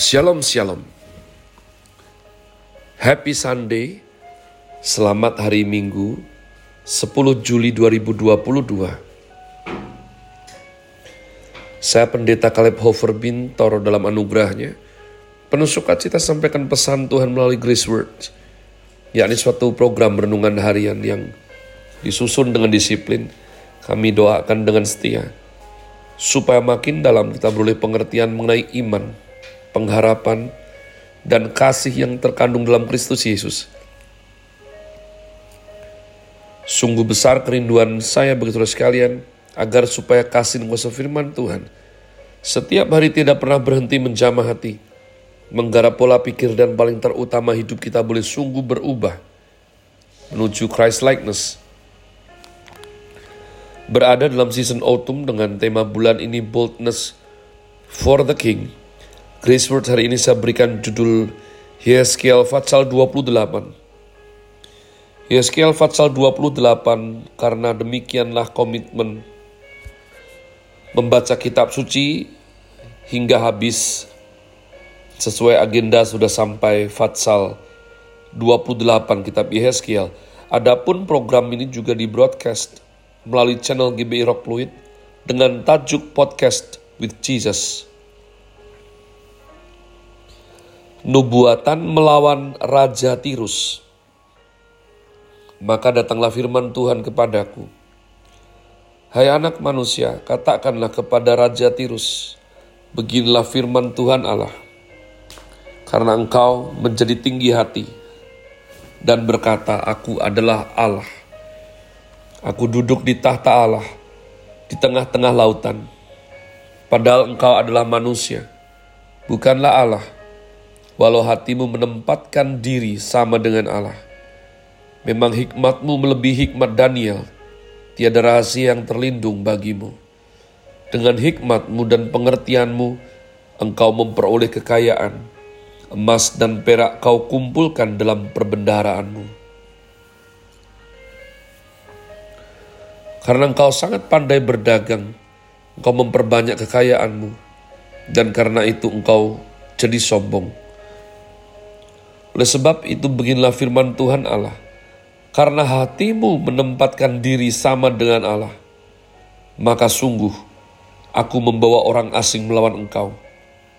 Shalom Shalom. Happy Sunday. Selamat hari Minggu 10 Juli 2022 Saya pendeta Caleb Hofer Bintoro dalam anugerahnya. Penuh sukacita sampaikan pesan Tuhan melalui Grace Words yakni suatu program renungan harian yang disusun dengan disiplin. Kami doakan dengan setia supaya makin dalam kita beroleh pengertian mengenai iman pengharapan, dan kasih yang terkandung dalam Kristus Yesus. Sungguh besar kerinduan saya bagi saudara sekalian, agar supaya kasih dan kuasa firman Tuhan setiap hari tidak pernah berhenti menjamah hati, menggarap pola pikir dan paling terutama hidup kita boleh sungguh berubah menuju Christ likeness. Berada dalam season autumn dengan tema bulan ini boldness for the King. Grace Word hari ini saya berikan judul Yeskiel Fatsal 28. Yeskiel Fatsal 28 karena demikianlah komitmen membaca kitab suci hingga habis sesuai agenda sudah sampai Fatsal 28 kitab Yeskiel. Adapun program ini juga di broadcast melalui channel GBI Rock Fluid dengan tajuk Podcast with Jesus. Nubuatan melawan Raja Tirus. Maka datanglah firman Tuhan kepadaku. Hai anak manusia, katakanlah kepada Raja Tirus, beginilah firman Tuhan Allah. Karena engkau menjadi tinggi hati dan berkata, aku adalah Allah. Aku duduk di tahta Allah, di tengah-tengah lautan. Padahal engkau adalah manusia, bukanlah Allah walau hatimu menempatkan diri sama dengan Allah. Memang hikmatmu melebihi hikmat Daniel, tiada rahasia yang terlindung bagimu. Dengan hikmatmu dan pengertianmu, engkau memperoleh kekayaan, emas dan perak kau kumpulkan dalam perbendaharaanmu. Karena engkau sangat pandai berdagang, engkau memperbanyak kekayaanmu, dan karena itu engkau jadi sombong. Oleh sebab itu beginilah firman Tuhan Allah. Karena hatimu menempatkan diri sama dengan Allah, maka sungguh aku membawa orang asing melawan engkau,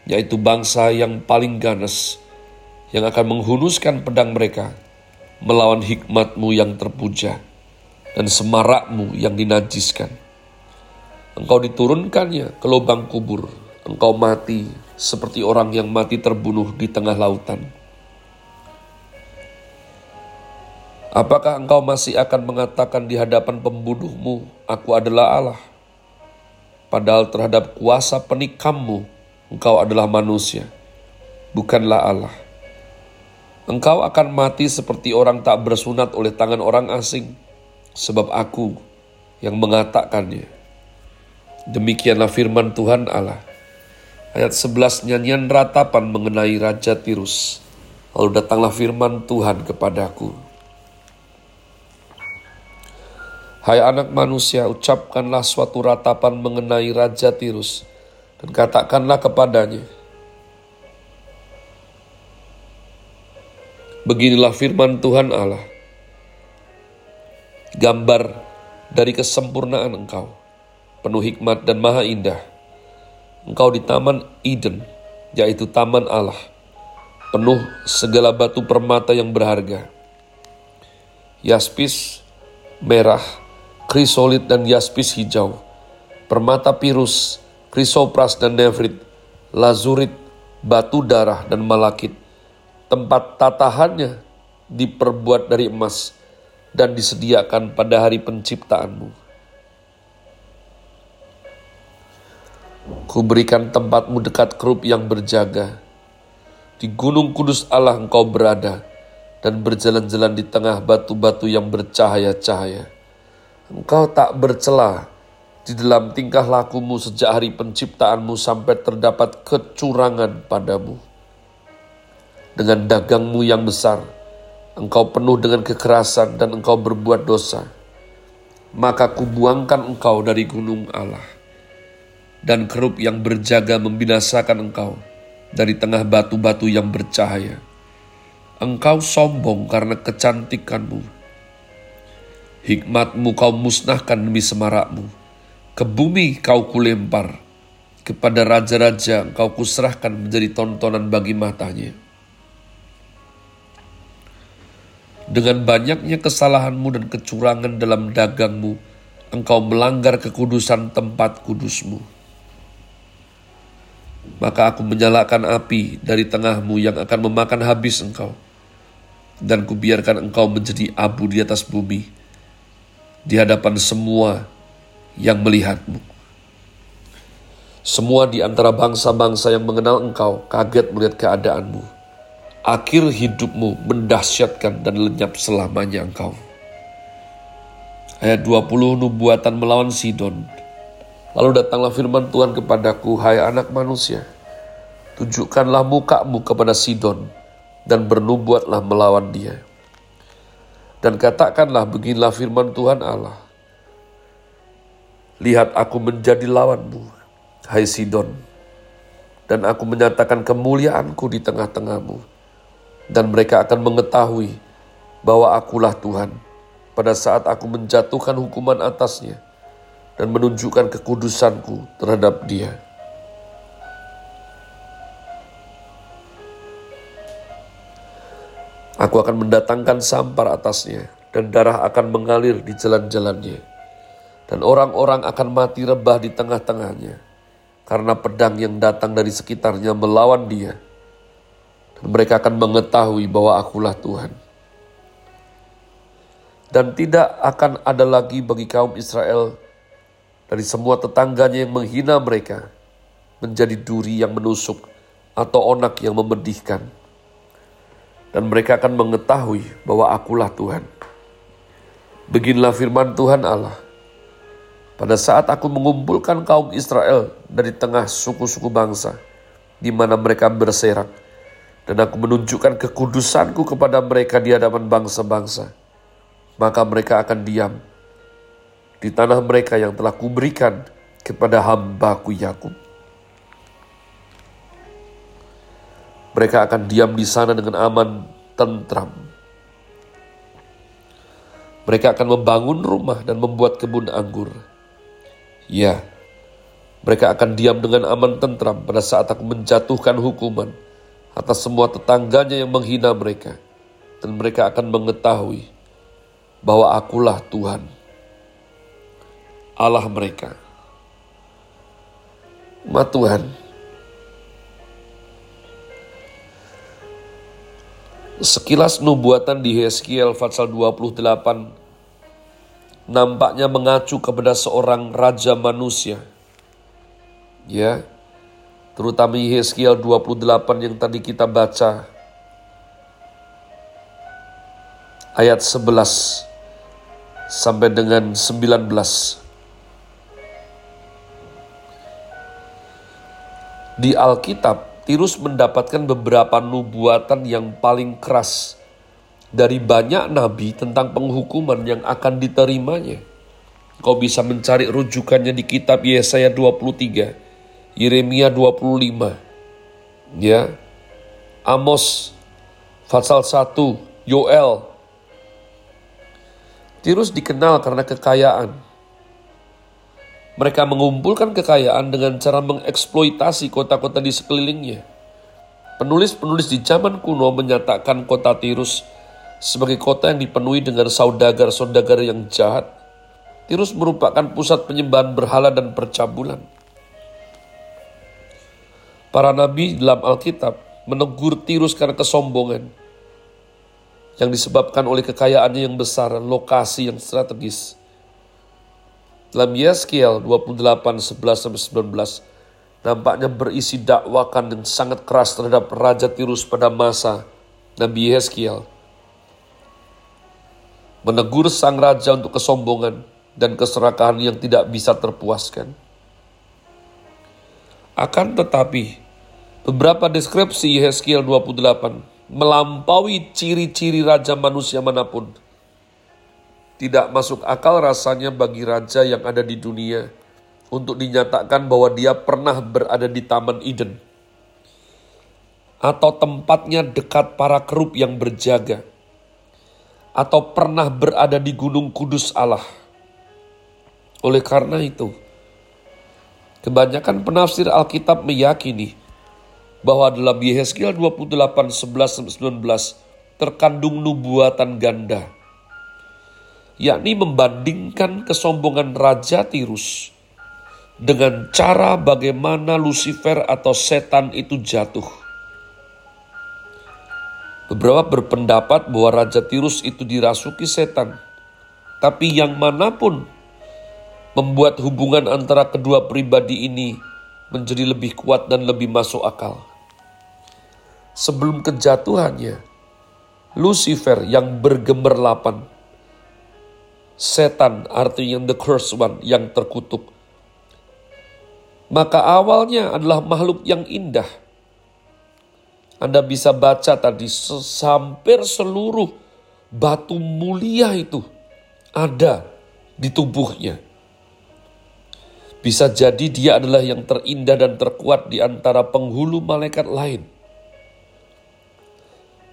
yaitu bangsa yang paling ganas, yang akan menghunuskan pedang mereka, melawan hikmatmu yang terpuja, dan semarakmu yang dinajiskan. Engkau diturunkannya ke lubang kubur, engkau mati seperti orang yang mati terbunuh di tengah lautan Apakah engkau masih akan mengatakan di hadapan pembunuhmu, Aku adalah Allah? Padahal terhadap kuasa penikammu, engkau adalah manusia, bukanlah Allah. Engkau akan mati seperti orang tak bersunat oleh tangan orang asing, sebab aku yang mengatakannya. Demikianlah firman Tuhan Allah. Ayat 11 nyanyian ratapan mengenai Raja Tirus. Lalu datanglah firman Tuhan kepadaku. Hai anak manusia, ucapkanlah suatu ratapan mengenai Raja Tirus, dan katakanlah kepadanya, Beginilah firman Tuhan Allah, gambar dari kesempurnaan engkau, penuh hikmat dan maha indah. Engkau di Taman Eden, yaitu Taman Allah, penuh segala batu permata yang berharga. Yaspis, merah, krisolit dan yaspis hijau, permata pirus, krisopras dan nevrit, lazurit, batu darah dan malakit. Tempat tatahannya diperbuat dari emas dan disediakan pada hari penciptaanmu. Kuberikan tempatmu dekat kerup yang berjaga. Di gunung kudus Allah engkau berada dan berjalan-jalan di tengah batu-batu yang bercahaya-cahaya. Engkau tak bercela di dalam tingkah lakumu sejak hari penciptaanmu sampai terdapat kecurangan padamu. Dengan dagangmu yang besar, engkau penuh dengan kekerasan dan engkau berbuat dosa. Maka kubuangkan engkau dari gunung Allah. Dan kerup yang berjaga membinasakan engkau dari tengah batu-batu yang bercahaya. Engkau sombong karena kecantikanmu. Hikmatmu kau musnahkan demi semarakmu. Ke bumi kau kulempar. Kepada raja-raja kau kuserahkan menjadi tontonan bagi matanya. Dengan banyaknya kesalahanmu dan kecurangan dalam dagangmu, engkau melanggar kekudusan tempat kudusmu maka aku menyalakan api dari tengahmu yang akan memakan habis engkau. Dan kubiarkan engkau menjadi abu di atas bumi, di hadapan semua yang melihatmu. Semua di antara bangsa-bangsa yang mengenal engkau kaget melihat keadaanmu. Akhir hidupmu mendahsyatkan dan lenyap selamanya engkau. Ayat 20 nubuatan melawan Sidon Lalu datanglah firman Tuhan kepadaku, hai anak manusia, tunjukkanlah mukamu kepada Sidon dan bernubuatlah melawan dia. Dan katakanlah beginilah firman Tuhan Allah. Lihat aku menjadi lawanmu, hai Sidon, dan aku menyatakan kemuliaanku di tengah-tengahmu. Dan mereka akan mengetahui bahwa akulah Tuhan pada saat aku menjatuhkan hukuman atasnya dan menunjukkan kekudusanku terhadap dia. Aku akan mendatangkan sampar atasnya, dan darah akan mengalir di jalan-jalannya. Dan orang-orang akan mati rebah di tengah-tengahnya, karena pedang yang datang dari sekitarnya melawan dia. Dan mereka akan mengetahui bahwa akulah Tuhan. Dan tidak akan ada lagi bagi kaum Israel dari semua tetangganya yang menghina mereka menjadi duri yang menusuk atau onak yang memedihkan. Dan mereka akan mengetahui bahwa akulah Tuhan. Beginilah firman Tuhan Allah. Pada saat aku mengumpulkan kaum Israel dari tengah suku-suku bangsa, di mana mereka berserak, dan aku menunjukkan kekudusanku kepada mereka di hadapan bangsa-bangsa, maka mereka akan diam di tanah mereka yang telah kuberikan kepada hambaku Yakub. Mereka akan diam di sana dengan aman, tentram. Mereka akan membangun rumah dan membuat kebun anggur. Ya, mereka akan diam dengan aman tentram pada saat aku menjatuhkan hukuman atas semua tetangganya yang menghina mereka. Dan mereka akan mengetahui bahwa akulah Tuhan. Allah mereka. Ma Tuhan, sekilas nubuatan di Heskiel pasal 28 nampaknya mengacu kepada seorang raja manusia. Ya, terutama Yeskiel 28 yang tadi kita baca ayat 11 sampai dengan 19. Di Alkitab, Tirus mendapatkan beberapa nubuatan yang paling keras dari banyak nabi tentang penghukuman yang akan diterimanya. Kau bisa mencari rujukannya di kitab Yesaya 23, Yeremia 25, ya, Amos, Fatsal 1, Yoel. Tirus dikenal karena kekayaan, mereka mengumpulkan kekayaan dengan cara mengeksploitasi kota-kota di sekelilingnya. Penulis-penulis di zaman kuno menyatakan kota Tirus sebagai kota yang dipenuhi dengan saudagar-saudagar yang jahat. Tirus merupakan pusat penyembahan berhala dan percabulan. Para nabi dalam Alkitab menegur Tirus karena kesombongan yang disebabkan oleh kekayaannya yang besar, lokasi yang strategis, dalam Yeskiel 28, 11-19, nampaknya berisi dakwakan yang sangat keras terhadap Raja Tirus pada masa Nabi Yeskiel. Menegur sang raja untuk kesombongan dan keserakahan yang tidak bisa terpuaskan. Akan tetapi, beberapa deskripsi Yeskiel 28 melampaui ciri-ciri raja manusia mana pun tidak masuk akal rasanya bagi raja yang ada di dunia untuk dinyatakan bahwa dia pernah berada di Taman Eden. atau tempatnya dekat para kerup yang berjaga, atau pernah berada di gunung kudus Allah. Oleh karena itu, kebanyakan penafsir Alkitab meyakini bahwa dalam Yehezkiel 28, 11, 19 terkandung nubuatan ganda, yakni membandingkan kesombongan Raja Tirus dengan cara bagaimana Lucifer atau setan itu jatuh. Beberapa berpendapat bahwa Raja Tirus itu dirasuki setan, tapi yang mana pun membuat hubungan antara kedua pribadi ini menjadi lebih kuat dan lebih masuk akal sebelum kejatuhannya, Lucifer yang bergemerlapan, setan artinya the cursed one yang terkutuk. Maka awalnya adalah makhluk yang indah. Anda bisa baca tadi hampir seluruh batu mulia itu ada di tubuhnya. Bisa jadi dia adalah yang terindah dan terkuat di antara penghulu malaikat lain.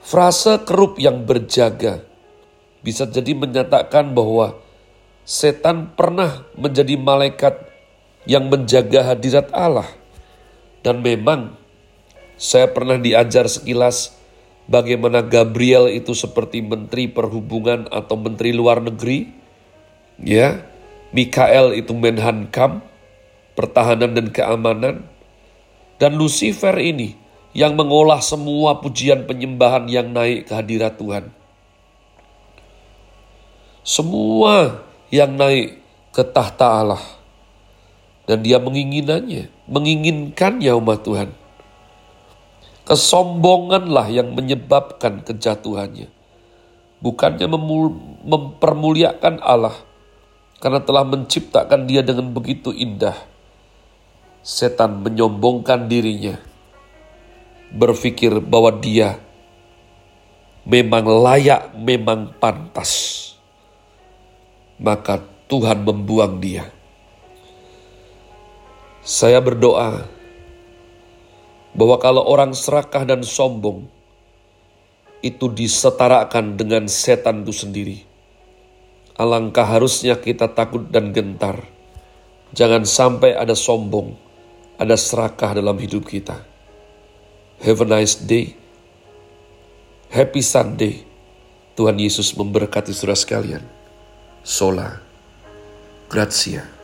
Frase kerup yang berjaga bisa jadi menyatakan bahwa setan pernah menjadi malaikat yang menjaga hadirat Allah. Dan memang saya pernah diajar sekilas bagaimana Gabriel itu seperti menteri perhubungan atau menteri luar negeri. Ya, Mikael itu Menhankam, pertahanan dan keamanan. Dan Lucifer ini yang mengolah semua pujian penyembahan yang naik ke hadirat Tuhan. Semua yang naik ke tahta Allah. Dan dia menginginannya, menginginkannya umat Tuhan. Kesombonganlah yang menyebabkan kejatuhannya. Bukannya mempermuliakan Allah, karena telah menciptakan dia dengan begitu indah. Setan menyombongkan dirinya berpikir bahwa dia memang layak, memang pantas. Maka Tuhan membuang dia. Saya berdoa bahwa kalau orang serakah dan sombong itu disetarakan dengan setan itu sendiri. Alangkah harusnya kita takut dan gentar. Jangan sampai ada sombong, ada serakah dalam hidup kita. Have a nice day. Happy Sunday. Tuhan Yesus memberkati saudara sekalian. Sola. Grazie.